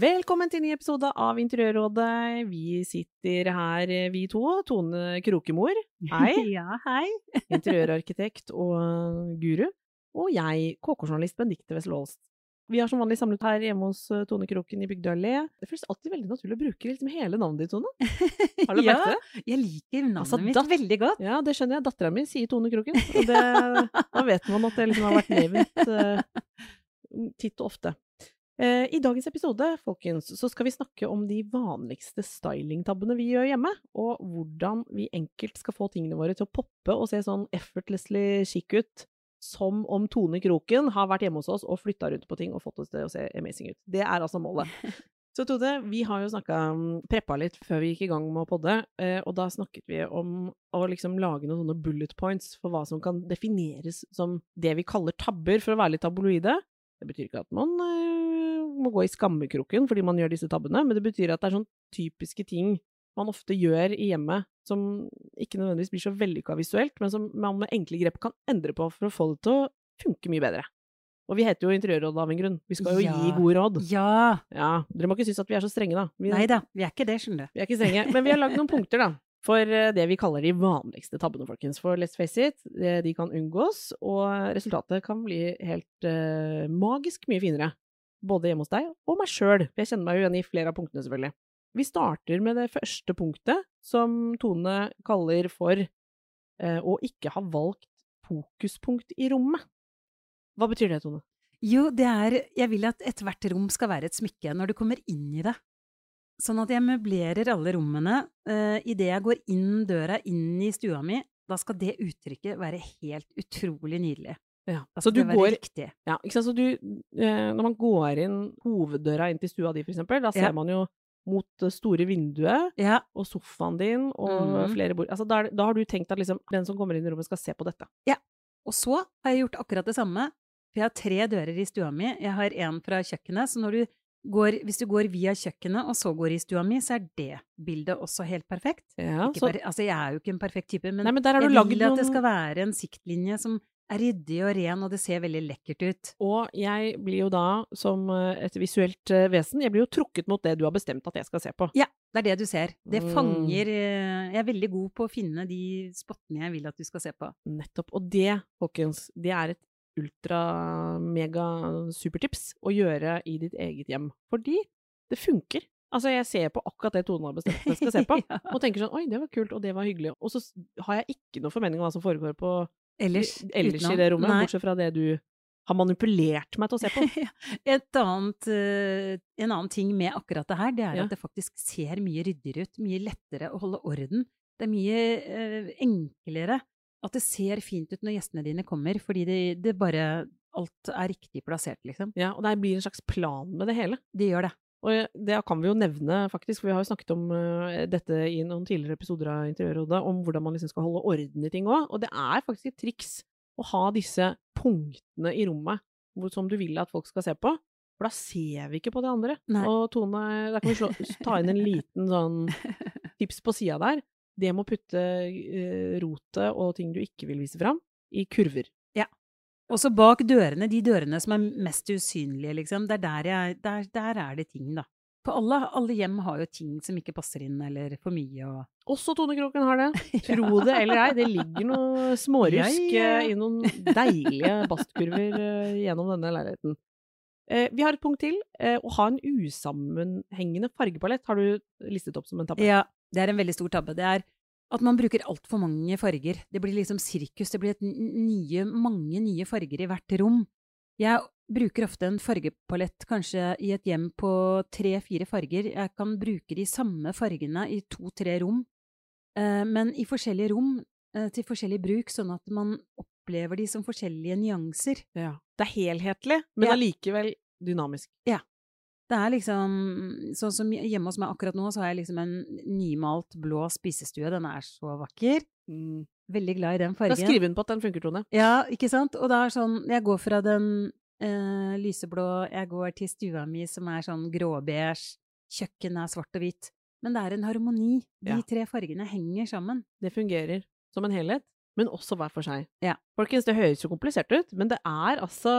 Velkommen til en ny episode av Interiørrådet. Vi sitter her, vi to. Tone Krokemor, hei. Ja, hei. Interiørarkitekt og guru. Og jeg, KK-journalist Benedicte Wessel. Vi har som vanlig samlet her hjemme hos eh, Tone Kroken i Bygdøy allé. Det føles alltid veldig naturlig å bruke liksom hele navnet ditt, Tone. Har du ja, merket det? jeg liker navnet Altså, mitt veldig godt. Ja, det skjønner jeg. Dattera mi sier Tone Kroken. Og det, da vet man at det liksom har vært nevnt uh, titt og ofte. Eh, I dagens episode, folkens, så skal vi snakke om de vanligste stylingtabbene vi gjør hjemme, og hvordan vi enkelt skal få tingene våre til å poppe og se sånn effortlessly chic ut, som om Tone Kroken har vært hjemme hos oss og flytta rundt på ting og fått oss til å se amazing ut. Det er altså målet. Så Tone, vi har jo snakka preppa litt før vi gikk i gang med å podde, eh, og da snakket vi om å liksom lage noen sånne bullet points for hva som kan defineres som det vi kaller tabber, for å være litt tabloide. Det betyr ikke at man eh, må gå i skammekroken fordi man gjør disse tabbene, men det betyr at det er sånn typiske ting man ofte gjør i hjemmet som ikke nødvendigvis blir så vellykka visuelt, men som man med enkle grep kan endre på for å få det til å funke mye bedre. Og vi heter jo Interiørrådet av en grunn. Vi skal jo Ja. gi gode råd. Ja. Ja, dere må ikke synes at vi er så strenge, da. Vi, Nei da, vi er ikke det, skjønner du. vi er ikke strenge. Men vi har lagd noen punkter, da. For eh, det vi kaller de vanligste tabbene, folkens. For let's face it, eh, de kan unngås, og resultatet kan bli helt uh, magisk mye finere. Både hjemme hos deg og meg sjøl. Jeg kjenner meg igjen i flere av punktene, selvfølgelig. Vi starter med det første punktet, som Tone kaller for eh, å ikke ha valgt fokuspunkt i rommet. Hva betyr det, Tone? Jo, det er Jeg vil at ethvert rom skal være et smykke når du kommer inn i det. Sånn at jeg møblerer alle rommene. Uh, Idet jeg går inn døra, inn i stua mi, da skal det uttrykket være helt utrolig nydelig. Ja, Da så skal du det være går riktig. Ja, ikke sant. Så du, eh, når man går inn hoveddøra inn til stua di, for eksempel, da ser Ja. man jo mot det store vinduet Ja, og sofaen din og mm. flere bord. Altså, da, da har du tenkt at liksom, den som kommer inn i rommet, skal se på dette. Og så har jeg gjort akkurat det samme. For jeg har tre dører i stua mi. Jeg har en fra kjøkkenet, så du går, hvis du går via kjøkkenet og så går i stua mi, så er det bildet også helt perfekt. Ja, så, bare, altså, jeg er jo ikke en perfekt type, men, nei, men jeg vil at det skal være en siktlinje som ryddig og ren, og det ser veldig lekkert ut. Og jeg blir jo da, som eh, et visuelt eh, vesen, jeg blir jo trukket mot det du har bestemt at jeg skal se på. Ja, det er det du ser. Det Mm. fanger eh, Jeg er veldig god på å finne de spottene jeg vil at du skal se på. Nettopp. Og det, folkens, det er et ultra-mega-supertips å gjøre i ditt eget hjem. Fordi det funker. Altså, jeg ser på akkurat det Tone har bestemt at jeg skal se på, Ja. og tenker sånn Oi, det var kult, og det var hyggelig. Og så har jeg ikke noe formening om hva som foregår på Ellers, ellers i det rommet, Nei. bortsett fra det du har manipulert meg til å se på. Et annet, eh, en annen ting med akkurat det her, det er Ja. at det faktisk ser mye ryddigere ut. Mye lettere å holde orden. Det er mye eh, enklere at det ser fint ut når gjestene dine kommer, fordi det, det bare Alt er riktig plassert, liksom. Ja, og det blir en slags plan med det hele. Det gjør det. Og det kan vi jo nevne, faktisk, for vi har jo snakket om eh, dette i noen tidligere episoder av Interiørrådet, om hvordan man liksom skal holde orden i ting òg. Og det er faktisk et triks å ha disse punktene i rommet hvor, som du vil at folk skal se på. For da ser vi ikke på det andre. Nei. Og Tone, der kan vi slå, ta inn en liten sånn tips på sida der. Det med å putte eh, rotet og ting du ikke vil vise fram, i kurver. Også bak dørene, de dørene som er mest usynlige, liksom. Det er der, jeg, der, der er det ting, da. På alle, alle hjem har jo ting som ikke passer inn, eller for mye og Også Tone Kroken har det. Tro det eller ei, det ligger noe smårusk eh, i noen deilige bastkurver eh, gjennom denne leiligheten. Eh, vi har et punkt til. Å ha en usammenhengende fargepalett har du listet opp som en tabbe. Ja, det er en veldig stor tabbe. Det er at man bruker altfor mange farger. Det blir liksom sirkus. Det blir et nye, mange nye farger i hvert rom. Jeg bruker ofte en fargepalett kanskje i et hjem på tre-fire farger. Jeg kan bruke de samme fargene i to-tre rom. Eh, men i forskjellige rom, eh, til forskjellig bruk, sånn at man opplever de som forskjellige nyanser. Ja. Det er helhetlig, men Ja. dynamisk. dynamisk. Det er liksom Sånn som hjemme hos meg akkurat nå, så har jeg liksom en nymalt blå spisestue. Den er så vakker. Mm. Veldig glad i den Da fargen. skriver hun på at den funker, Tone. Ja, ikke sant? Og det er sånn Jeg går fra den eh, lyseblå Jeg går til stua mi som er sånn gråbeige. Kjøkkenet er svart og hvitt. Men det er en harmoni. De Ja. tre fargene henger sammen. Det fungerer som en helhet, men også hver for seg. Ja. Folkens, det høres jo komplisert ut, men det er altså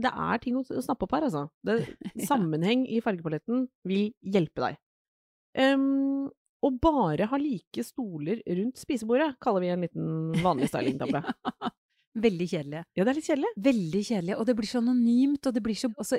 Det er ting å snappe opp her, altså. Det, Sammenheng i fargepaletten vil hjelpe deg. Um, å bare ha like stoler rundt spisebordet kaller vi en liten vanlig stylingtavle. Veldig kjedelig. Ja, det er litt kjedelig. Veldig kjedelig. Og det blir så anonymt, og det blir så altså,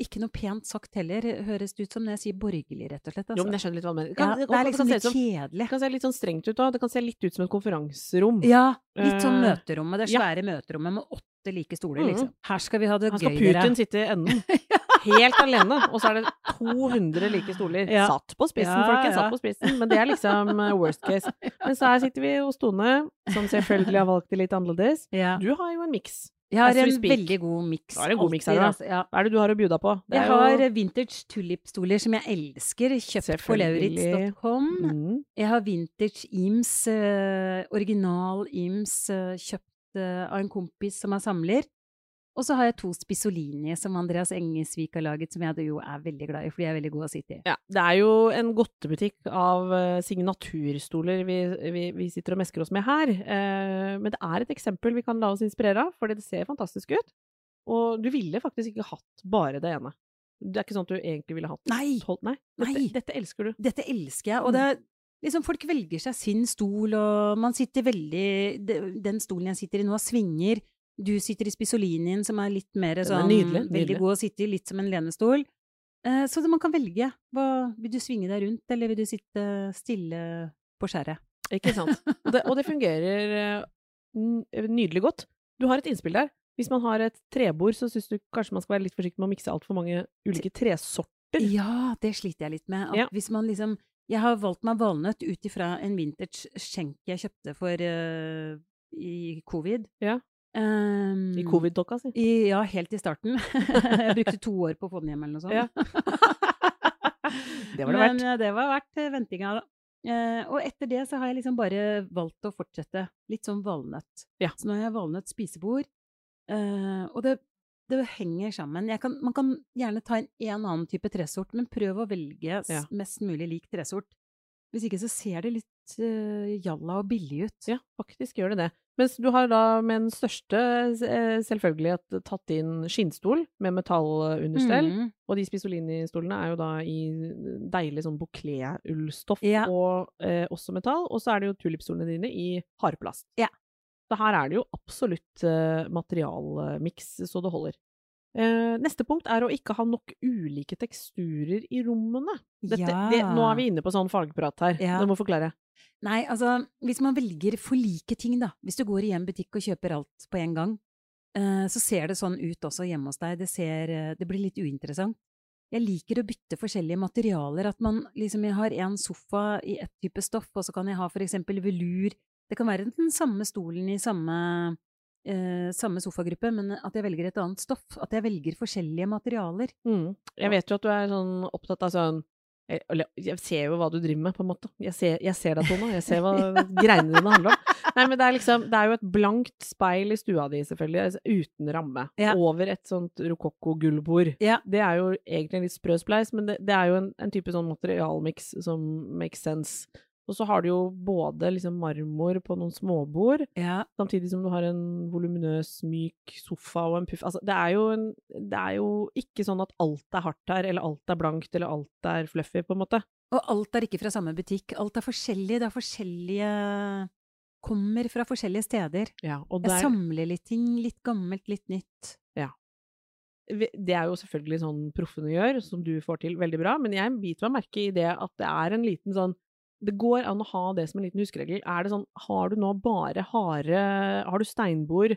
Ikke noe pent sagt heller, høres det ut som når jeg sier borgerlig, rett og slett. Altså. Jo, men jeg skjønner litt hva du mener. ja, det er liksom litt som- kjedelig. Det kan se litt sånn strengt ut òg. Det kan se litt ut som et konferanserom. Ja, litt sånn Eh, møterommet. Det ja. svære møterommet med åtte like stoler, Mhm. liksom. Her skal vi ha det Her skal gøy, dere. Putin sitte i enden. Helt alene. Og så er det 200 like stoler. Ja. Satt på spissen, Ja, folkens. ja. Satt på spissen. Men det er liksom eh, worst case. Mens her sitter vi hos Tone, som selvfølgelig har valgt det litt annerledes. Ja. Du har jo en miks. Jeg har en veldig god miks. Du har en god mix, her, da. altså. Ja. Hva er det du har å bjuda på? Det Jeg er har jo- vintage tulipstoler som jeg elsker, kjøpt på lauritz.com. mm. Jeg har vintage Ims, eh, original eh, kjøpt eh, av en kompis som er samler. Og så har jeg to Spisolini som Andreas Engesvik har laget, som jeg jo er veldig glad i, for de er veldig gode å sitte i. Ja, det er jo en godtebutikk av eh, signaturstoler vi, vi, vi sitter og mesker oss med her. Eh, men det er et eksempel vi kan la oss inspirere av, for det ser fantastisk ut. Og du ville faktisk ikke hatt bare det ene. Det er ikke sånn at du egentlig ville hatt Nei! tolv Nei. Dette, Nei. dette elsker du. Dette elsker jeg, og det er liksom folk velger seg sin stol, og man sitter veldig Den stolen jeg sitter i nå, svinger. Du sitter i Spisolinien, som er litt mer er sånn nydelig, Veldig nydelig. god å sitte i, litt som en lenestol. Eh, så man kan velge. Hva, vil du svinge deg rundt, eller vil du sitte stille på skjæret? Ikke sant? Og det, og det fungerer eh, nydelig godt. Du har et innspill der. Hvis man har et trebord, så syns du kanskje man skal være litt forsiktig med å mikse altfor mange ulike tresorter. Ja, det sliter jeg litt med. Ja. hvis man liksom Jeg har valgt meg valnøtt ut ifra en vintage skjenk jeg kjøpte for uh, i covid. Ja. Um, I covid-dokka si. I, ja, helt i starten. jeg brukte to år på å få den hjem eller noe sånt. Ja. Det var det verdt. Men det var verdt eh, ventinga, da. Uh, og etter det så har jeg liksom bare valgt å fortsette litt sånn valnøtt. Ja. Så nå har jeg valnøtt spisebord, Uh, og det, det henger sammen. Jeg kan, man kan gjerne ta inn en annen type tresort, men prøv å velge Ja. mest mulig lik tresort. Hvis ikke så ser det litt uh, jalla og billig ut. Ja, faktisk gjør det det. Mens du har da med den største selvfølgelighet selvfølgelig tatt inn skinnstol med metallunderstell. Mm. Og de Spisolini-stolene er jo da i deilig sånn bouclé-ullstoff Ja. og eh, også metall. Og så er det jo tulipstolene dine i hardplast. Ja. Så her er det jo absolutt eh, materialmiks så det holder. Eh, neste punkt er å ikke ha nok ulike teksturer i rommene. Dette, det, nå er vi inne på sånn fagprat her. Ja. Du må forklare. Nei, altså, hvis man velger for like ting, da, hvis du går i en butikk og kjøper alt på en gang, eh, så ser det sånn ut også hjemme hos deg. Det ser eh, Det blir litt uinteressant. Jeg liker å bytte forskjellige materialer, at man liksom Jeg har en sofa i ett type stoff, og så kan jeg ha for eksempel velur. Det kan være den samme stolen i samme eh, samme sofagruppe, men at jeg velger et annet stoff. At jeg velger forskjellige materialer. Mm. Jeg vet jo at du er sånn opptatt av sånn eh, eller, jeg ser jo hva du driver med, på en måte. Jeg ser, jeg ser deg, Tone. Jeg ser hva greiene dine handler om. Nei, men det er liksom Det er jo et blankt speil i stua di, selvfølgelig, altså, uten ramme. Ja. Over et sånt rokokko-gullbord. Ja. Det er jo egentlig en litt sprø spleis, men det, det er jo en, en type sånn materialmiks som makes sense. Og så har du jo både liksom marmor på noen småbord, Ja. samtidig som du har en voluminøs, myk sofa og en puff. Altså, det er jo, en, det er jo ikke sånn at alt er hardt her, eller alt er blankt, eller alt er fluffy, på en måte. Og alt er ikke fra samme butikk. Alt er forskjellig. Det er forskjellige Kommer fra forskjellige steder. Ja, og Jeg samler litt ting. Litt gammelt, litt nytt. Ja. det er jo selvfølgelig sånn proffene gjør, som du får til veldig bra, men jeg biter meg merke i det at det er en liten sånn det går an å ha det som en liten huskeregel. Er det sånn, har du nå bare harde Har du steinbord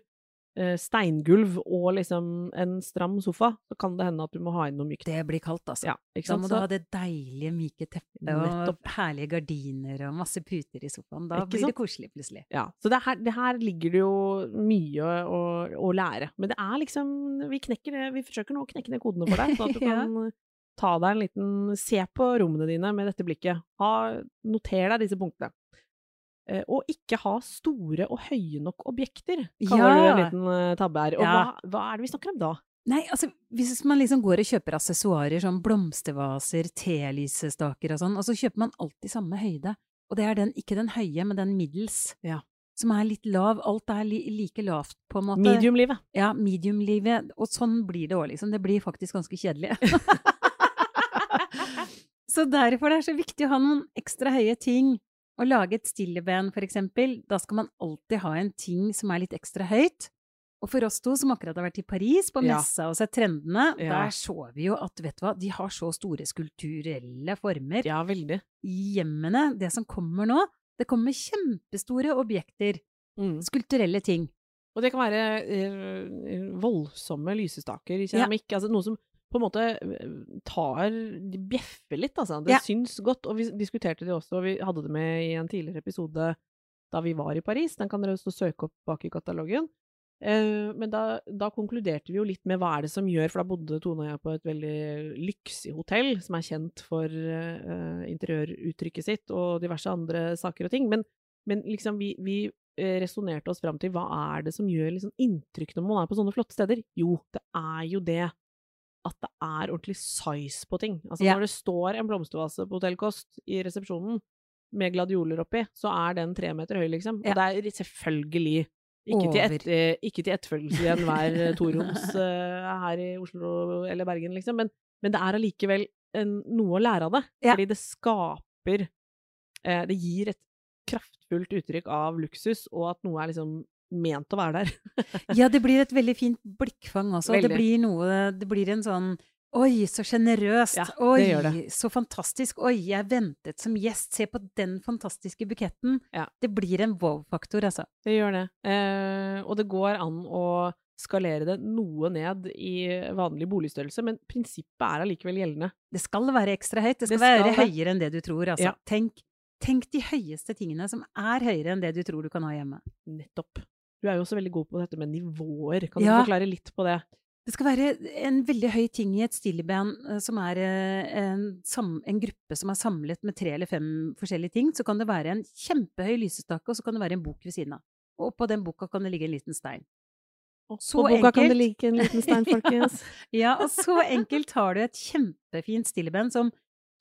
eh, steingulv og liksom en stram sofa, så kan det hende at du må ha inn noe mykt. Det blir kaldt, altså. Ja, Da må du ha det deilige, myke teppet og herlige gardiner og masse puter i sofaen. Da blir det koselig, plutselig. Ja, så det her, det her ligger det jo mye å, å lære. Men det er liksom Vi knekker det, vi forsøker nå å knekke ned kodene for deg, sånn at du kan ta deg en liten Se på rommene dine med dette blikket. Ha, noter deg disse punktene. Eh, og ikke ha store og høye nok objekter, kaller du en liten eh, tabbe her. Og Ja. hva, hva er det vi snakker om da? Nei, altså, hvis man liksom går og kjøper accessoarer som blomstervaser, telysestaker og sånn, og så kjøper man alltid samme høyde. Og det er den, ikke den høye, men den middels. Ja. Som er litt lav. Alt er li like lavt, på en måte. Medium-livet. Ja, medium-livet. Og sånn blir det òg, liksom. Det blir faktisk ganske kjedelig. så derfor er det så viktig å ha noen ekstra høye ting. Å lage et stilleben, for eksempel, da skal man alltid ha en ting som er litt ekstra høyt. Og for oss to som akkurat har vært i Paris på Ja. messa og sett trendene, Ja. der så vi jo at, vet du hva, de har så store skulpturelle former Ja, veldig. i hjemmene. Det som kommer nå, det kommer kjempestore objekter, Mm. skulpturelle ting. Og det kan være eh, voldsomme lysestaker i Ja. Altså noe som på en måte eh, tar De bjeffer litt, altså. Det Ja. syns godt. Og vi diskuterte det også, og vi hadde det med i en tidligere episode da vi var i Paris. Den kan dere også søke opp bak i katalogen. Eh, men da, da konkluderte vi jo litt med hva er det som gjør For da bodde Tone og jeg på et veldig lyksig hotell, som er kjent for eh, interiøruttrykket sitt og diverse andre saker og ting. Men, men liksom vi, vi eh, resonnerte oss fram til hva er det som gjør liksom inntrykk når man er på sånne flotte steder? Jo, det er jo det at det er ordentlig size på ting. Altså Ja. når det står en blomstervase på Hotell Kost i resepsjonen med gladioler oppi, så er den tre meter høy, liksom. Ja. Og det er selvfølgelig ikke til, et, ikke til etterfølgelse i enhver eh, toroms uh, her i Oslo eller Bergen, liksom. Men, men det er allikevel noe å lære av det. Ja. Fordi det skaper uh, Det gir et kraftfullt uttrykk av luksus, og at noe er liksom ment å være der. Ja, det blir et veldig fint blikkfang også. Det blir noe Det blir en sånn Oi, så sjenerøst. Ja, det Oi, gjør det. så fantastisk. Oi, jeg ventet som gjest. Se på den fantastiske buketten. Ja. Det blir en wow-faktor, altså. Det gjør det. Eh, og det går an å skalere det noe ned i vanlig boligstørrelse, men prinsippet er allikevel gjeldende. Det skal være ekstra høyt. Det skal, Det skal være det. høyere enn det du tror, altså. Ja. Tenk, tenk de høyeste tingene som er høyere enn det du tror du kan ha hjemme. Nettopp. Du er jo også veldig god på dette med nivåer. Kan Ja. du forklare litt på det? Det skal være en veldig høy ting i et stilleband eh, som er eh, en, sam, en gruppe som er samlet med tre eller fem forskjellige ting. Så kan det være en kjempehøy lysestake, og så kan det være en bok ved siden av. Og oppå den boka kan det ligge en liten stein. Så på boka kan det ligge en liten stein, folkens. Ja, og så enkelt har du et kjempefint stilleben, som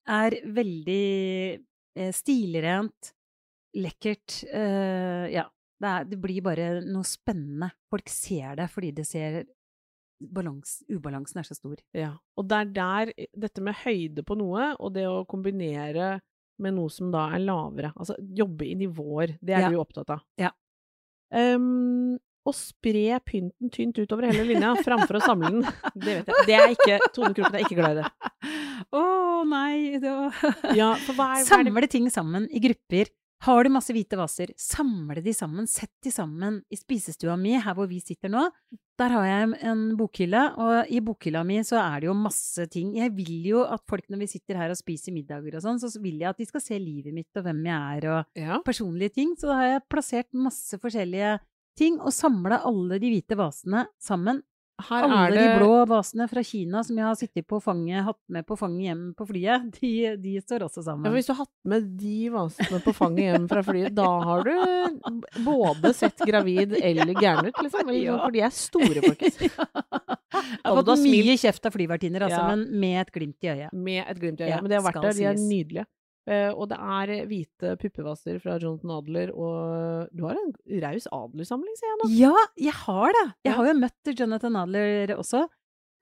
er veldig eh, stilrent, lekkert. eh, ja. Det, er, det blir bare noe spennende. Folk ser det fordi de ser balans, Ubalansen er så stor. Ja. Og det er der dette med høyde på noe, og det å kombinere med noe som da er lavere, altså jobbe i nivåer, det er Ja. du opptatt av. Ja. Um, å spre pynten tynt utover hele linja framfor å samle den, det vet jeg. Det er ikke Tone Kroken er ikke glad i det. Å nei! Det var... Ja, hva er, hva er det Samle ting sammen i grupper. Har du masse hvite vaser, samle de sammen, sett de sammen i spisestua mi, her hvor vi sitter nå. Der har jeg en bokhylle, og i bokhylla mi så er det jo masse ting. Jeg vil jo at folk når vi sitter her og spiser middager og sånn, så vil jeg at de skal se livet mitt og hvem jeg er og Ja. personlige ting. Så da har jeg plassert masse forskjellige ting og samla alle de hvite vasene sammen. Her Alle er det de blå vasene fra Kina som jeg har sittet på fanget, hatt med på fanget hjem på flyet, de, de står også Ja, sammen. for hvis du har hatt med de vasene på fanget hjem fra flyet, da har du både sett gravid eller gæren ut, liksom. Ja. For de er store, folkens. Jeg har fått mye kjeft av flyvertinner, altså, Ja. men med et glimt i øyet. Med et glimt i øyet. Ja, Men de har vært der, de er nydelige. Eh, og det er hvite puppevaser fra Jonathan Adler, og du har en raus Adler-samling, ser jeg nå. Ja, jeg har det! Jeg har jo møtt Jonathan Adler også.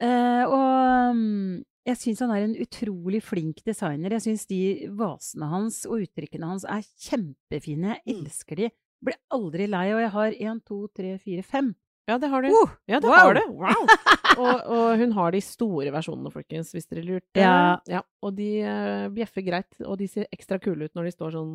Eh, og mm, jeg syns han er en utrolig flink designer. Jeg syns de vasene hans og uttrykkene hans er kjempefine. Jeg Mm. elsker de. Blir aldri lei, og jeg har én, to, tre, fire, fem. Ja, det har du. Uh, Ja, det wow. har du. Wow! og, og hun har de store versjonene, folkens, hvis dere lurte. Ja. og de uh, bjeffer greit, og de ser ekstra kule ut når de står sånn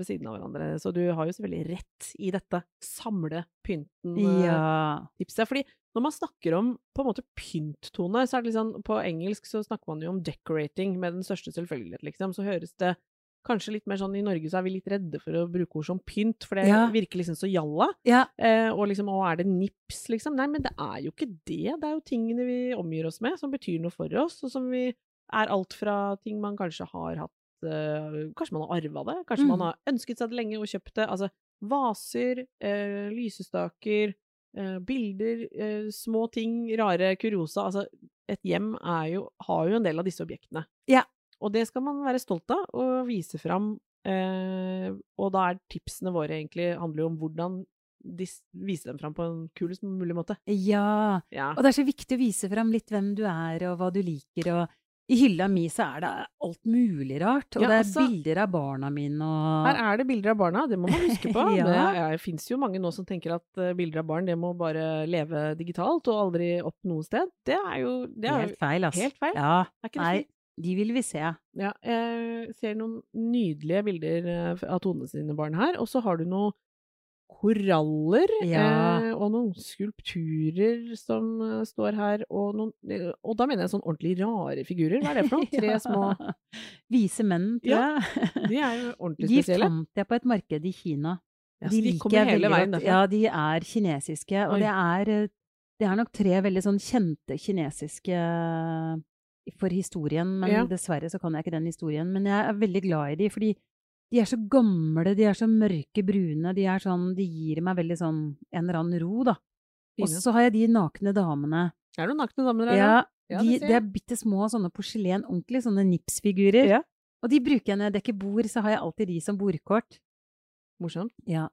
ved siden av hverandre. Så du har jo selvfølgelig rett i dette samle pynten-tipset. Ja. Fordi når man snakker om på en måte pynttone, så er det sånn På engelsk så snakker man jo om decorating med den største selvfølgelighet, liksom. Så høres det kanskje litt mer sånn I Norge så er vi litt redde for å bruke ord som pynt, for det Ja. virker liksom så jalla. ja. Eh, og liksom, å, er det nips, liksom? Nei, men det er jo ikke det. Det er jo tingene vi omgir oss med, som betyr noe for oss, og som vi er alt fra ting man kanskje har hatt eh, Kanskje man har arva det, kanskje man Mm. har ønsket seg det lenge og kjøpt det. Altså vaser, eh, lysestaker, eh, bilder, eh, små ting, rare kuriosa. Altså, et hjem jo, har jo en del av disse objektene. Ja. Og det skal man være stolt av og vise fram. Eh, og da er tipsene våre egentlig handler jo om hvordan dis, vise dem fram på en kulest mulig måte. ja. Ja. Og det er så viktig å vise fram litt hvem du er, og hva du liker, og i hylla mi så er det alt mulig rart, og Ja, det er altså- bilder av barna mine og Her er det bilder av barna, det må man huske på. Ja. Det det fins jo mange nå som tenker at eh, bilder av barn det må bare leve digitalt og aldri opp noe sted. Det er jo det er, Helt feil, altså. helt feil. Ja. er ikke det Nei? De vil vi se. Ja, jeg ser noen nydelige bilder eh, av Tone sine barn her, og så har du noen koraller Ja. eh, og noen skulpturer som eh, står her, og noen Og da mener jeg sånn ordentlig rare figurer. Hva er det for noe? Tre Ja. små Vise menn, tror Ja, jeg. De er jo ordentlig De spesielle. fant jeg på et marked i Kina. Ja, de de liker jeg hele veien derfra. Ja, de er kinesiske, og det er, det er nok tre veldig sånn kjente kinesiske for historien, men Ja. dessverre så kan jeg ikke den historien. Men jeg er veldig glad i de, fordi de er så gamle, de er så mørke brune, de sånn, de gir meg veldig sånn en eller annen ro, da. Og så har jeg de nakne damene. Er det noen nakne damer der? Ja, Ja, de, det er bitte små sånne porselen, ordentlig sånne nipsfigurer. Ja. Og de bruker jeg når jeg dekker bord, så har jeg alltid de som bordkort. Morsomt. Ja,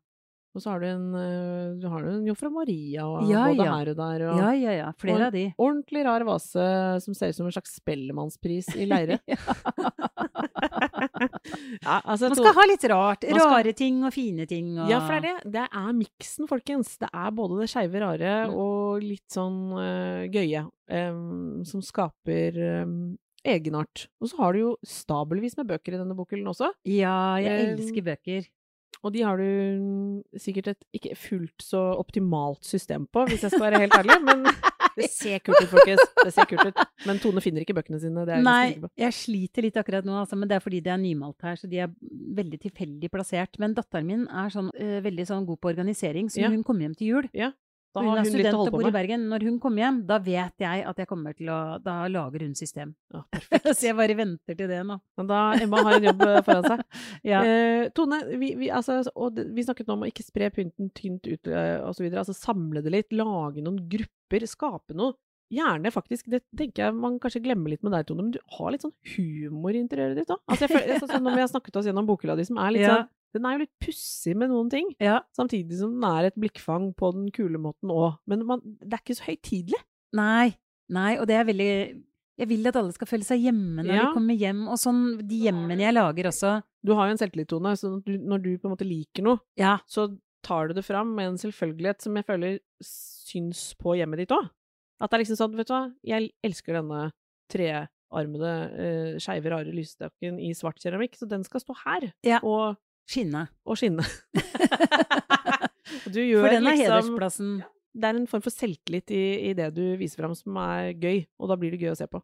Og så har du en, eh, du har en Jomfru Maria og Ja, både ja. her og der. Og ja, ja, ja. flere av de. Ordentlig rar vase som ser ut som en slags Spellemannspris i leire. ja, altså, Man to- skal ha litt rart. Skal- Rare ting og fine ting. Og... Ja, for det er det. Det er miksen, folkens. Det er både det skeive, rare og litt sånn uh, gøye, um, som skaper um, egenart. Og så har du jo stabelvis med bøker i denne bokhyllen også. Ja, jeg elsker bøker. Og de har du sikkert et ikke fullt så optimalt system på, hvis jeg skal være helt ærlig. Men det ser kult ut, folkens. Det ser kult ut. Men Tone finner ikke bøkene sine. Det er jeg Nei, jeg sliter litt akkurat nå, altså, men det er fordi det er nymalt her, så de er veldig tilfeldig plassert. Men datteren min er sånn, uh, veldig sånn god på organisering, så Ja. hun kommer hjem til jul Ja, da Hun er hun litt å student og bor i. Bergen. Når hun kommer hjem, da vet jeg at jeg kommer til å Da lager hun system. Ja, så jeg bare venter til det nå. Men da Emma har en jobb eh, foran seg. Ja. Eh, Tone, vi, vi, altså, og det- vi snakket nå om å ikke spre pynten tynt ut eh, videre. Altså samle det litt, lage noen grupper, skape noe. Gjerne faktisk, det tenker jeg man kanskje glemmer litt med deg, Tone, men du har litt sånn humor i interiøret ditt òg. Altså, jeg føler- sånn når vi har snakket oss gjennom bokhylla di, som er litt Ja. sånn Den er jo litt pussig med noen ting, ja. samtidig som den er et blikkfang på den kule måten òg. Men man, det er ikke så høytidelig. Nei. Nei, og det er veldig Jeg vil at alle skal føle seg hjemme når Ja. de kommer hjem, og sånn de hjemmene jeg lager også. Du har jo en selvtillittone, så du, når du på en måte liker noe, Ja. så tar du det fram med en selvfølgelighet som jeg føler syns på hjemmet ditt òg. At det er liksom sånn, vet du hva, jeg elsker denne trearmede, uh, skeive, rare lysestaken i svart keramikk, så den skal stå her Ja. og, Skinne. og skinne. For den er liksom hedersplassen. Det er en form for selvtillit i, i det du viser fram som er gøy, og da blir det gøy å se på.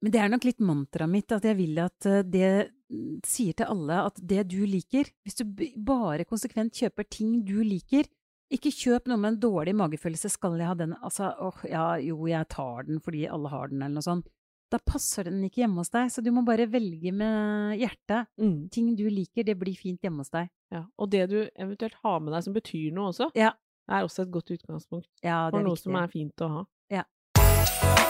Men det er nok litt mantraet mitt, at jeg vil at eh, det mm, sier til alle at det du liker Hvis du bare konsekvent kjøper ting du liker, ikke kjøp noe med en dårlig magefølelse, skal jeg ha den, altså åh, ja, jo, jeg tar den fordi alle har den, eller noe sånt. Da passer den ikke hjemme hos deg, så du må bare velge med hjertet. Ting du liker, det blir fint hjemme hos deg. Ja. Og det du eventuelt har med deg som betyr noe også, Ja. er også et godt utgangspunkt Ja, for noe viktig. som er fint å ha. Ja.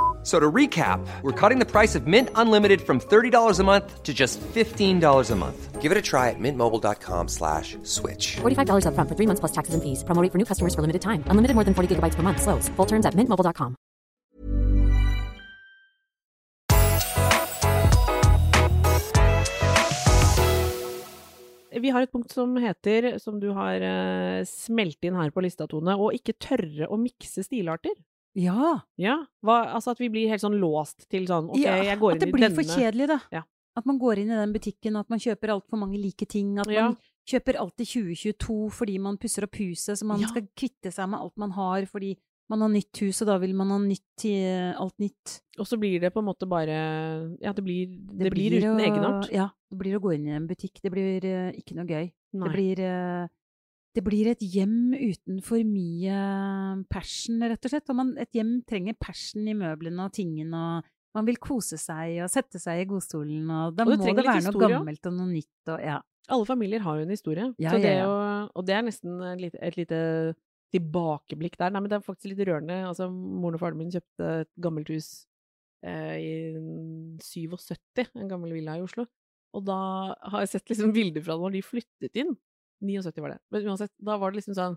So to recap, we're cutting the price of Mint Unlimited from $30 a month to just $15 a month. Give it a try at mintmobile.com slash switch. $45 upfront for three months plus taxes and fees. Promo rate for new customers for limited time. Unlimited more than 40 gigabytes per month. Slows. Full terms at mintmobile.com. Vi har et punkt som heter, som du har eh, smelt inn her på lista, Tone, å ikke tørre å mikse stilarter. Ja. Ja, hva, altså at vi blir helt sånn låst til sånn, ok, ja. jeg går At det blir for kjedelig, da. Ja. At man går inn i den butikken, at man kjøper altfor mange like ting. At man kjøper alt i 2022 fordi man pusser opp huset, så man skal kvitte seg med alt man har fordi man har nytt hus, og da vil man ha nytt, til alt nytt. Og så blir det på en måte bare, ja, det blir, det blir, blir uten egenart. Ja. Det blir å gå inn i en butikk. Det blir uh, ikke noe gøy. Nei. Det blir, eh, det blir et hjem uten for mye passion, rett og slett. Og man, et hjem trenger passion i møblene og tingene, og man vil kose seg og sette seg i godstolen, og da Og må det være noe gammelt og noe nytt og ja. Alle familier har jo en historie, Ja, så det. Å, og det er nesten et lite, et lite tilbakeblikk der. Nei, men det er faktisk litt rørende. Altså, moren og faren min kjøpte et gammelt hus eh, i 77, en gammel villa i Oslo. Og da har jeg sett liksom bilder fra når de flyttet inn. 79 var det. Men uansett, da var det liksom sånn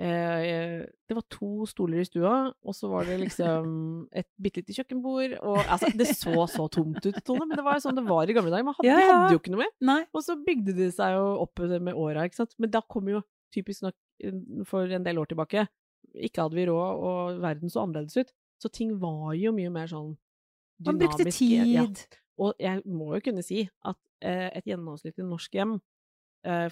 eh, Det var to stoler i stua, og så var det liksom et bitte lite kjøkkenbord. Og altså, det så så tomt ut, Tone, men det var jo sånn det var i gamle dager. Man hadde, Ja, de ja. hadde jo ikke noe mer. Nei. Og så bygde det seg jo opp med åra, ikke sant. Men da kom jo typisk nok eh, for en del år tilbake Ikke hadde vi råd, og verden så annerledes ut. Så ting var jo mye mer sånn dynamisk. Man brukte tid. ja. Og jeg må jo kunne si at eh, et gjennomsnittlig norsk hjem eh,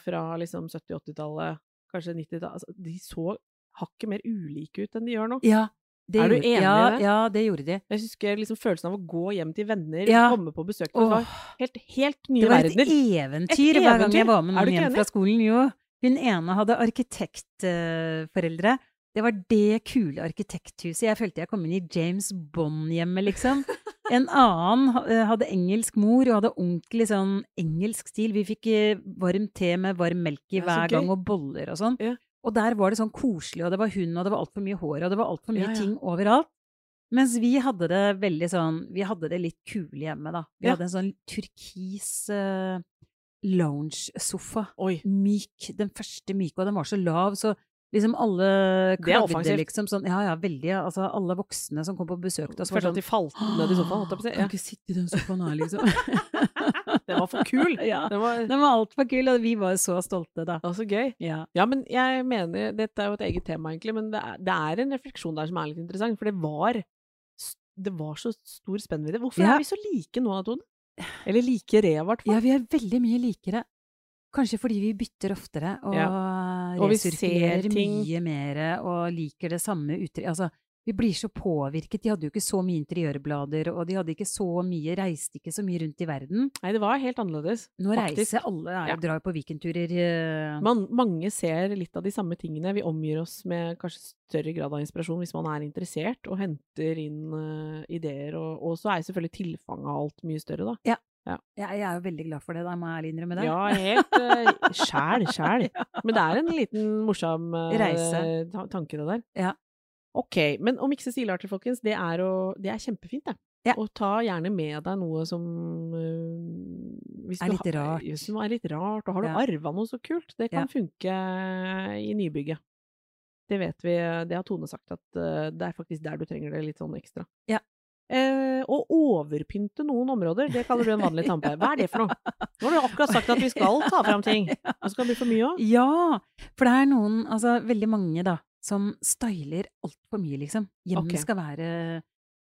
fra liksom 70-80-tallet, kanskje 90-tallet altså, De så hakket mer ulike ut enn de gjør nå. Ja. Det Er du gjorde- enig i det? Ja, det gjorde de. Jeg husker liksom følelsen av å gå hjem til venner, Ja. komme på besøk var Åh, helt, helt nye det var et eventyr Et hver gang jeg var med noen hjem fra skolen. Jo, hun ene hadde arkitektforeldre. Det var det kule arkitekthuset. Jeg følte jeg kom inn i James Bond-hjemmet, liksom. En annen eh, hadde engelsk mor og hadde ordentlig sånn engelsk stil. Vi fikk eh, varm te med varm melk i hver gang, og boller og sånn. Ja. Og der var det sånn koselig, og det var hun, og det var altfor mye hår, og det var altfor mye Ja, ja. ting overalt. Mens vi hadde det veldig sånn Vi hadde det litt kule hjemme, da. Vi hadde en sånn turkis uh, lounge-sofa. Myk. Den første myke, og den var så lav, så liksom alle Det klagde liksom sånn Ja, ja, veldig. Altså alle voksne som kom på besøk til oss, var sånn at de falt ned i sofaen. holdt jeg. Kan Ja. ikke sitte i den sofaen her, liksom. Den var for kul! ja. Den var Den var altfor kul, og vi var så stolte, da. ja, så gøy. Ja. Ja, men jeg mener Dette er jo et eget tema, egentlig, men det er, det er en refleksjon der som er litt interessant. For det var Det var så stor spennvidde. Hvorfor Ja. er vi så like nå, Tone? Eller likere, i hvert fall. ja, vi er veldig mye likere. Kanskje fordi vi bytter oftere og Og vi ser ting. mye mer og liker det samme uttrykket. Altså, vi blir så påvirket. De hadde jo ikke så mye interiørblader, og de hadde ikke så mye, reiste ikke så mye rundt i verden. Nei, det var helt annerledes. Nå faktisk. reiser alle, er, Ja. drar på weekendturer. eh, Man, mange ser litt av de samme tingene. Vi omgir oss med kanskje større grad av inspirasjon hvis man er interessert, og henter inn uh, ideer. Og, og så er selvfølgelig tilfanget av alt mye større, da. Jeg, jeg er jo veldig glad for det, da må jeg ærlig innrømme det. Ja, helt uh, Sjæl, sjæl. Men det er en liten morsom uh, Reise. ta- tanke, det der. Ja. Ok, men å mikse stilarter, folkens, det er, å, det er kjempefint, det. Ja. Og ta gjerne med deg noe som uh, hvis Er litt rart. du er litt rart. Og har du Ja. arva noe så kult, det kan funke i nybygget. Det vet vi, det har Tone sagt, at eh, det er faktisk der du trenger det litt sånn ekstra. Ja. Eh, å overpynte noen områder, det kaller du en vanlig tannpleie. Hva er det for noe? Nå har du akkurat sagt at vi skal ta fram ting. Og skal det bli for mye òg? Ja, for det er noen, altså veldig mange da, som styler altfor mye, liksom. Hjemmet okay. skal være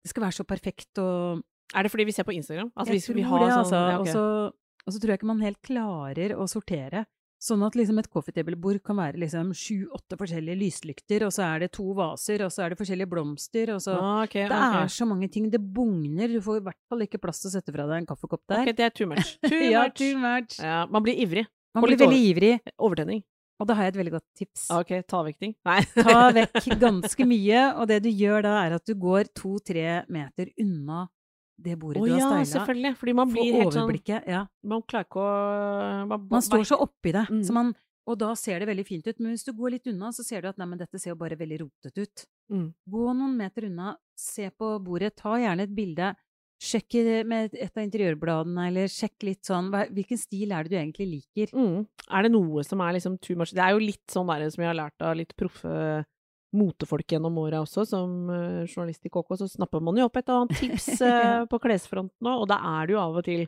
Det skal være så perfekt og Er det fordi vi ser på Instagram? Altså, Jeg vi, vi tror har det, sånn, altså. ja, okay. Og så- Og så tror jeg ikke man helt klarer å sortere. Sånn at liksom et coffee table-bord kan være liksom sju-åtte forskjellige lyslykter, og så er det to vaser, og så er det forskjellige blomster, og så Ah, okay, Det okay. er så mange ting. Det bugner. Du får i hvert fall ikke plass til å sette fra deg en kaffekopp der. Ok, det er too much. Too ja, much. too much. Ja, man blir ivrig. Man blir veldig ivrig, Overtenning. og da har jeg et veldig godt tips. Ah, Ok, ta vekk ting. Nei. Ta vekk ganske mye, og det du gjør da, er at du går to-tre meter unna det bordet oh, du ja, har styla. selvfølgelig. Fordi man blir helt sånn. Ja. Man klarer ikke å Man, Man står så oppi det, Mm. så man, og da ser det veldig fint ut. Men hvis du går litt unna, så ser du at nei, men dette ser jo bare veldig rotete ut. Mm. Gå noen meter unna, se på bordet, ta gjerne et bilde. Sjekk med et av interiørbladene, eller sjekk litt sånn Hvilken stil er det du egentlig liker? Mm. Er det noe som er liksom too much Det er jo litt sånn der som jeg har lært av litt proffe motefolk gjennom åra også, som eh, journalist i KK, så snapper man jo opp et annet tips eh, på klesfronten òg, og da er det jo av og til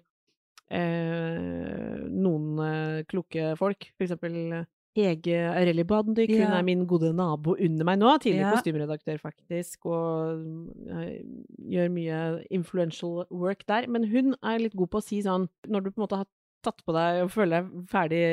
eh, noen eh, kloke folk, for eksempel eh, Hege Aureli Bandik, hun er min gode nabo under meg nå, tidligere Ja. kostymeredaktør faktisk, og eh, gjør mye influential work der, men hun er litt god på å si sånn, når du på en måte har tatt på deg og føler deg ferdig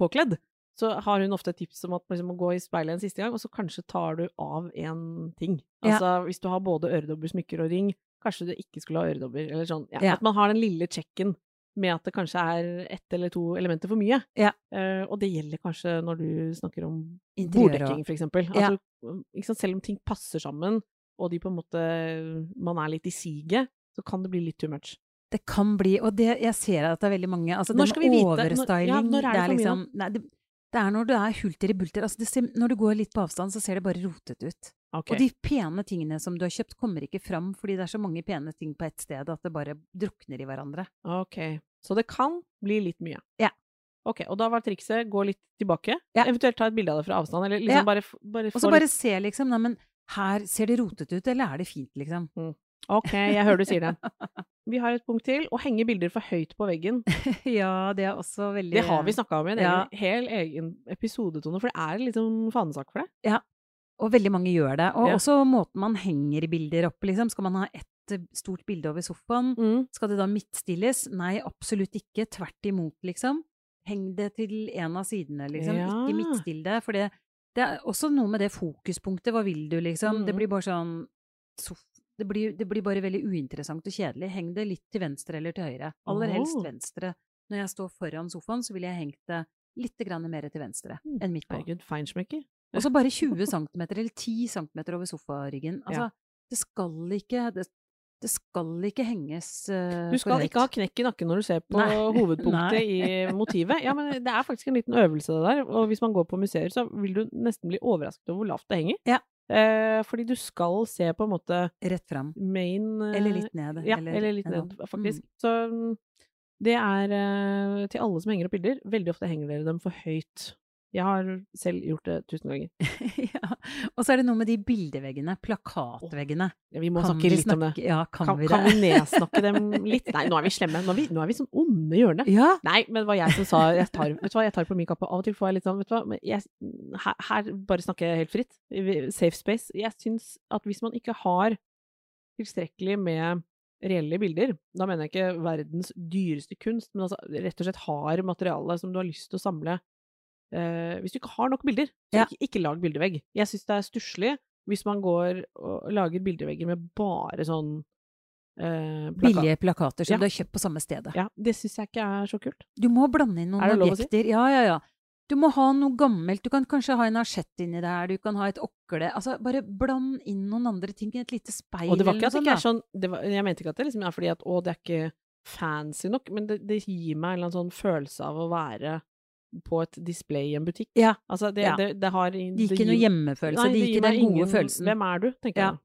påkledd, så har hun ofte et tips om at liksom, å gå i speilet en siste gang, og så kanskje tar du av en ting. Ja. Altså, hvis du har både øredobber, smykker og ring, kanskje du ikke skulle ha øredobber, eller sånn. Ja, Ja. At man har den lille sjekken med at det kanskje er ett eller to elementer for mye. Ja. Uh, og det gjelder kanskje når du snakker om borddekking, for eksempel. Ja. Altså, sant? Selv om ting passer sammen, og de på en måte Man er litt i siget, så kan det bli litt too much. Det kan bli, og det, jeg ser at det er veldig mange altså Når skal vi vite- når- ja, når er det for mye, liksom, nei, det, det er når det er hulter i bulter. Altså det ser, når du går litt på avstand, så ser det bare rotet ut. Okay. Og de pene tingene som du har kjøpt, kommer ikke fram fordi det er så mange pene ting på ett sted at det bare drukner i hverandre. Ok, så det kan bli litt mye. Ja. Ok, og da var trikset gå litt tilbake, Ja. eventuelt ta et bilde av det fra avstand, eller liksom Ja. bare, bare Og så bare litt se liksom, nei, men her ser det rotet ut, eller er det fint, liksom? Ok, jeg hører du sier det. Vi har et punkt til, å henge bilder for høyt på veggen. ja, det er også veldig Det har vi snakka om i en Ja. hel egen episode, Tone, for det er liksom fanesak for det. Ja, Og veldig mange gjør det. Og Ja. også måten man henger bilder opp, liksom. Skal man ha ett eh, stort bilde over sofaen? Mm. Skal det da midtstilles? Nei, absolutt ikke. Tvert imot, liksom. Heng det til en av sidene, liksom. Ja. Ikke midtstill det. For det, det er også noe med det fokuspunktet. Hva vil du, liksom? Det Mhm. blir bare sånn det blir, det blir bare veldig uinteressant og kjedelig. Heng det litt til venstre eller til høyre. Aller helst venstre. Når jeg står foran sofaen, så ville jeg hengt det litt mer til venstre Mm. enn midt på. Herregud, feinschmecker. Og så bare 20 cm eller 10 cm over sofaryggen. Altså, Ja. det skal ikke det, det skal ikke henges uh, Du skal ikke ha knekk i nakken når du ser på Nei. hovedpunktet i motivet. Ja, men det er faktisk en liten øvelse det der, og hvis man går på museer, så vil du nesten bli overrasket over hvor lavt det henger. Ja. Eh, fordi du skal se på en måte rett fram. main eh, Eller litt ned. Ja, eller, litt ned, faktisk. faktisk. Så mm, det er eh, til alle som henger opp bilder. Veldig ofte henger dere dem for høyt. Jeg har selv gjort det tusen ganger. ja. Og så er det noe med de bildeveggene, plakatveggene. Ja, vi må Kan snakke vi litt om det. Ja, kan, Kan, vi det? kan vi nedsnakke dem litt? Nei, nå er vi slemme. Nå er vi, nå er vi sånn onde i hjørnet. Ja, Nei, men det var jeg som sa jeg tar, Vet du hva, jeg tar på min kappe. Av og til får jeg litt sånn Vet du hva, men jeg, her, her bare snakker jeg helt fritt. Safe space. Jeg syns at hvis man ikke har tilstrekkelig med reelle bilder, da mener jeg ikke verdens dyreste kunst, men altså rett og slett har materiale som du har lyst til å samle eh, Hvis du ikke har nok bilder, så Ja. ikke, ikke lag bildevegg. Jeg syns det er stusslig hvis man går og lager bildevegger med bare sånn eh, plaka- billige plakater som Ja. du har kjøpt på samme stedet. Ja, det syns jeg ikke er så kult. Du må blande inn noen Er å si? Ja, ja, ja. Du må ha noe gammelt. Du kan kanskje ha en asjett inni der, du kan ha et okle Altså, bare bland inn noen andre ting. Et lite speil Og det var eller ikke det noe sånt. sånn var, Jeg mente ikke at det liksom er fordi at å, det er ikke fancy nok, men det, det gir meg en eller annen sånn følelse av å være på et display i en butikk. Ja. Altså, det, Ja. det, det har Det gir ikke noe hjemmefølelse. Nei, det gir ikke den gode ingen- følelsen. Hvem er du, tenker Ja. jeg.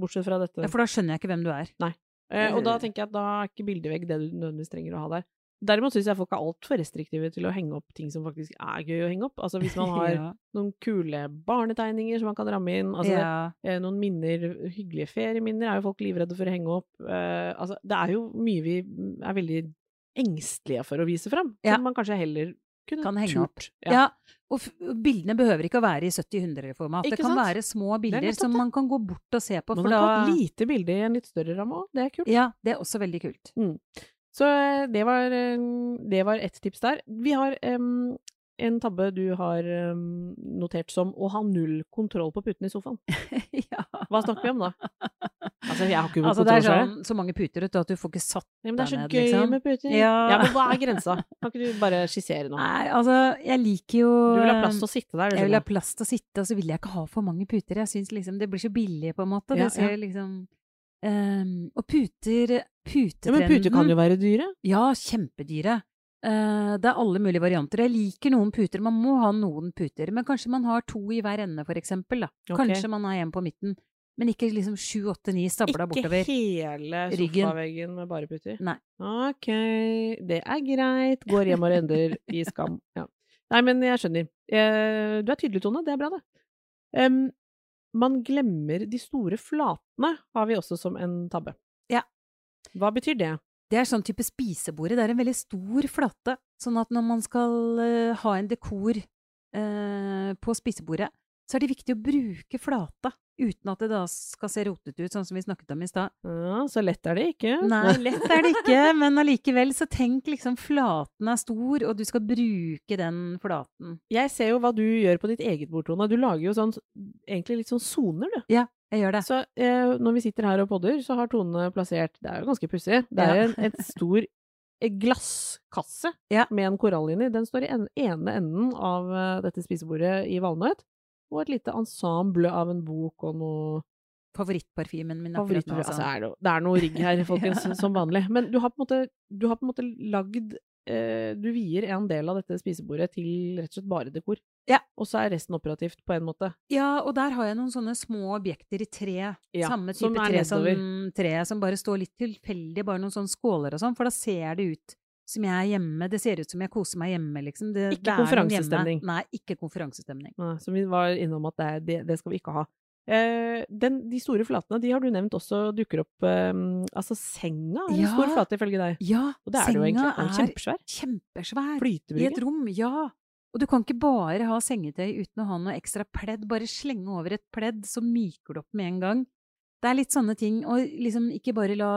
Bortsett fra dette. Ja, for da skjønner jeg ikke hvem du er. Eh, og da tenker jeg at da er ikke bildevegg det du nødvendigvis trenger å ha der. Derimot syns jeg folk er altfor restriktive til å henge opp ting som faktisk er gøy å henge opp. Altså hvis man har ja. noen kule barnetegninger som man kan ramme inn, altså ja. eh, noen minner, hyggelige ferieminner er jo folk livredde for å henge opp. Eh, altså det er jo mye vi er veldig engstelige for å vise fram, Ja. som man kanskje heller kunne Kan henge opp. Ja. Ja. og bildene behøver ikke å være i 70-100-format. Det kan sant? være små bilder som man kan gå bort og se på, Man kan ha da et lite bilde i en litt større ramme òg, det er kult. Ja, det er også veldig kult. Så eh, det var, eh, det var ett tips der. Vi har em, en tabbe du har um, notert som å ha null kontroll på putene i sofaen. ja. Hva snakker vi om da? Altså, jeg har ikke Altså, det er kontroll selv. sånn, så mange puter vet du, at du får ikke satt Ja, men det er så ned, gøy liksom. med puter. Ja. men hva er grensa? Kan ikke du bare skissere noe? Nei, altså, jeg liker jo Du vil ha plass til å sitte der, du. Jeg vil ha plass til å sitte, og så vil jeg ikke ha for mange puter. Jeg syns liksom det blir så billig, på en måte. Ja, Det ser ja. liksom Um, Og puter Ja, men puter kan jo være dyre. Ja, kjempedyre. Eh, det er alle mulige varianter. Jeg liker noen puter. Man må ha noen puter, men kanskje man har to i hver ende, for eksempel. Da. Kanskje man har en på midten. Men ikke liksom sju, åtte, ni stabla bortover. Ikke hele ryggen. sofaveggen med bare puter? Nei. Ok, det er greit. Går hjem og render i skam. Ja. Nei, men jeg skjønner. Eh, Du er tydelig, Tone. Det er bra, det. Um, man glemmer de store flatene, har vi også som en tabbe. Ja. Hva betyr det? Det er sånn type spisebordet. Det er en veldig stor flate. Sånn at når man skal uh, ha en dekor uh, på spisebordet, så er det viktig å bruke flata. Uten at det da skal se rotete ut, sånn som vi snakket om i stad. Ja, så lett er det ikke. Nei, lett er det ikke, men allikevel så tenk liksom flaten er stor, og du skal bruke den flaten. Jeg ser jo hva du gjør på ditt eget bord, Tone. Du lager jo sånn, egentlig litt sånn soner, du. Ja, jeg gjør det. Så eh, når vi sitter her og podder, så har Tone plassert Det er jo ganske pussig. Det er Ja. en, et stor eh, glasskasse Ja. med en korall inni. Den står i en, ene enden av eh, dette spisebordet i valnøtt. Og et lite ensemble av en bok og noe Favorittparfymen min akkurat nå. Altså, Altså. er det, det er noe rigg her, folkens, som vanlig. Men du har på en måte, du har på en måte lagd eh, Du vier en del av dette spisebordet til rett og slett bare dekor. Ja. Og så er resten operativt, på en måte. Ja, og der har jeg noen sånne små objekter i tre. Ja, samme type som tre som, tre som bare står litt tilfeldig, bare noen sånne skåler og sånn, for da ser det ut som jeg er hjemme. Det ser ut som jeg koser meg hjemme, liksom. Det, Ikke det er konferansestemning. Nei, ikke konferansestemning. Nei, Så vi var innom at det, er- det, det skal vi ikke ha. Eh, den, de store flatene, de har du nevnt også dukker opp eh, Altså, senga er en Ja. stor flate ifølge deg. Ja, Og det er det jo egentlig. Den senga er kjempesvær. kjempesvær. I et rom, ja. Og du kan ikke bare ha sengetøy uten å ha noe ekstra pledd. Bare slenge over et pledd, så myker det opp med en gang. Det er litt sånne ting. Og liksom ikke bare la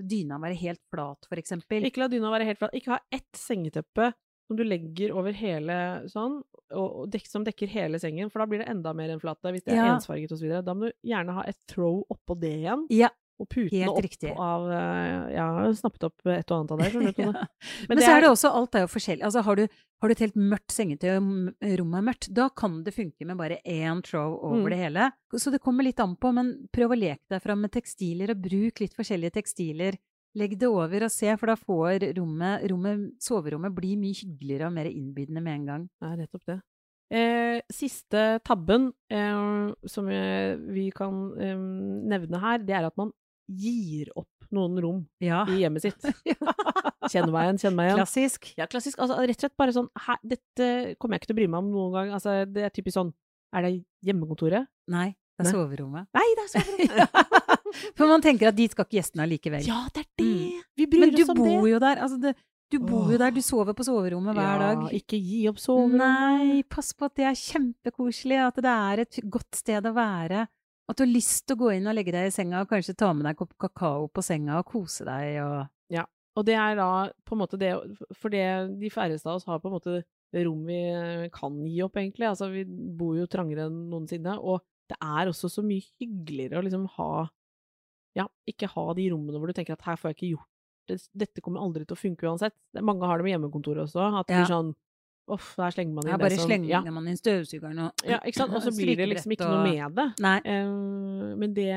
dyna være helt flat, for eksempel. Ikke la dyna være helt flat. Ikke ha ett sengeteppe som du legger over hele sånn, og, dek, som dekker hele sengen, for da blir det enda mer enn flate hvis det er Ja. ensfarget osv. Da må du gjerne ha et throw oppå det igjen, Ja, og putene opp av Ja, Jeg har snappet opp et og annet av det, skjønner du. Ja. Men Men, så er- det også, alt er jo forskjellig. Altså, har du, har du et helt mørkt sengetøy, og rommet er mørkt, da kan det funke med bare én trow over Mm. det hele. Så det kommer litt an på, men prøv å leke deg fram med tekstiler, og bruk litt forskjellige tekstiler. Legg det over og se, for da får rommet, rommet soverommet bli mye hyggeligere og mer innbydende med en gang. Ja, rett nettopp det. Eh, siste tabben eh, som eh, vi kan eh, nevne her, det er at man gir opp noen rom Ja. i hjemmet sitt. Kjenn meg igjen, kjenn meg igjen. Klassisk. Ja, klassisk. Altså, rett og slett bare sånn hæ, Dette kommer jeg ikke til å bry meg om noen gang. Altså, det er typisk sånn Er det hjemmekontoret? Nei, det er Nei. soverommet. Nei, det er soverommet! For man tenker at dit skal ikke gjestene allikevel. ja, det er det! Mm. Vi bryr oss om det. bor jo der. Altså det, du bor jo der, du sover på soverommet hver ja, dag. Ikke gi opp soverommet. Nei, pass på at det er kjempekoselig, at det er et godt sted å være. At du har lyst til å gå inn og legge deg i senga og kanskje ta med deg en kopp kakao på senga og kose deg og Og det er da på en måte det For det de færreste av oss har på en måte rom vi kan gi opp, egentlig. Altså, vi bor jo trangere enn noensinne. Og det er også så mye hyggeligere å liksom ha Ja, ikke ha de rommene hvor du tenker at her får jeg ikke gjort det, dette kommer aldri til å funke uansett. Mange har det med hjemmekontoret også. At det Ja. blir sånn Uff, der slenger man inn Ja, det som slenger ja, man inn støvsugeren og ja, ikke sant. Og så blir det liksom ikke noe med det. Nei. Uh, men det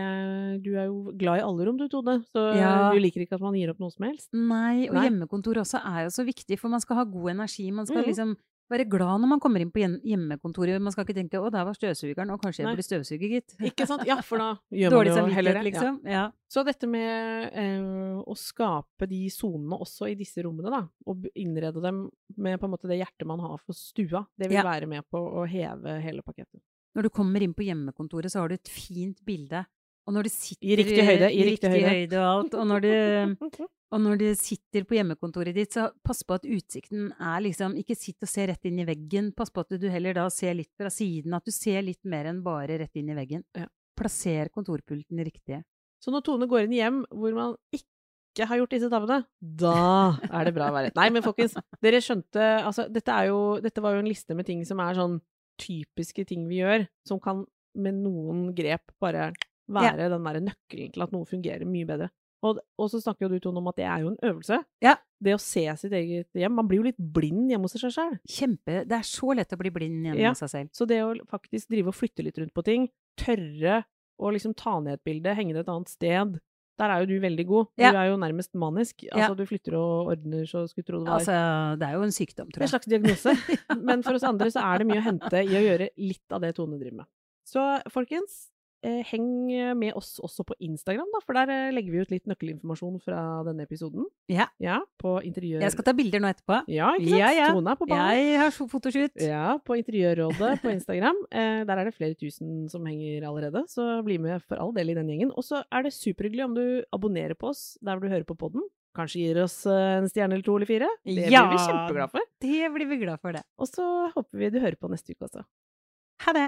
Du er jo glad i alle rom, du, Tone. Så Ja. du liker ikke at man gir opp noe som helst. Nei, og Nei. hjemmekontor også er jo så viktig, for man skal ha god energi. Man skal Mhm. liksom være glad når man kommer inn på hjem- hjemmekontoret. Man skal ikke tenke 'å, der var støvsugeren', og kanskje jeg Nei. burde støvsuge, gitt. Ikke sant? Ja, for da gjør man jo heller det. Ja. liksom. Ja. Så dette med eh, å skape de sonene også i disse rommene, da, og innrede dem med på en måte det hjertet man har for stua, det vil Ja. være med på å heve hele pakketten. Når du kommer inn på hjemmekontoret, så har du et fint bilde. Og når du sitter I riktig høyde, i riktig høyde. og alt. Og når, du, og når du sitter på hjemmekontoret ditt, så pass på at utsikten er liksom Ikke sitt og se rett inn i veggen. Pass på at du heller da ser litt fra siden. At du ser litt mer enn bare rett inn i veggen. Ja. Plasser kontorpulten riktig. Så når Tone går inn hjem hvor man ikke har gjort disse tabbene, da er det bra å være Nei, men folkens, dere skjønte Altså, dette jo Dette var jo en liste med ting som er sånn typiske ting vi gjør, som kan med noen grep bare være den derre nøkkelen til at noe fungerer mye bedre. Og, og så snakker jo du, Tone, om at det er jo en øvelse. Ja. Det å se sitt eget hjem. Man blir jo litt blind hjemme hos seg sjøl. Kjempe Det er så lett å bli blind hjemme Ja. hos seg selv. Så det å faktisk drive og flytte litt rundt på ting, tørre å liksom ta ned et bilde, henge det et annet sted, der er jo du veldig god. Ja. Du er jo nærmest manisk. Altså, du flytter og ordner så skulle tro det var Altså, det er jo en sykdom, tror jeg. En slags diagnose. Men for oss andre så er det mye å hente i å gjøre litt av det Tone driver med. Så folkens, heng med oss også på Instagram, da, for der eh, legger vi ut litt nøkkelinformasjon fra denne episoden. Ja. Ja, på interiør... Jeg skal ta bilder nå etterpå. Ja, ikke sant? Ja, ja. Tone er på banen. Jeg har fotoshoot. Ja, på Interiørrådet på Instagram. Eh, der er det flere tusen som henger allerede, så bli med for all del i den gjengen. Og så er det superhyggelig om du abonnerer på oss der hvor du hører på podden. Kanskje gir oss eh, en stjerne eller to eller fire. Det Ja. blir vi kjempeglade for. Det blir vi glad for, det. Og så håper vi du hører på neste uke også. Ha det.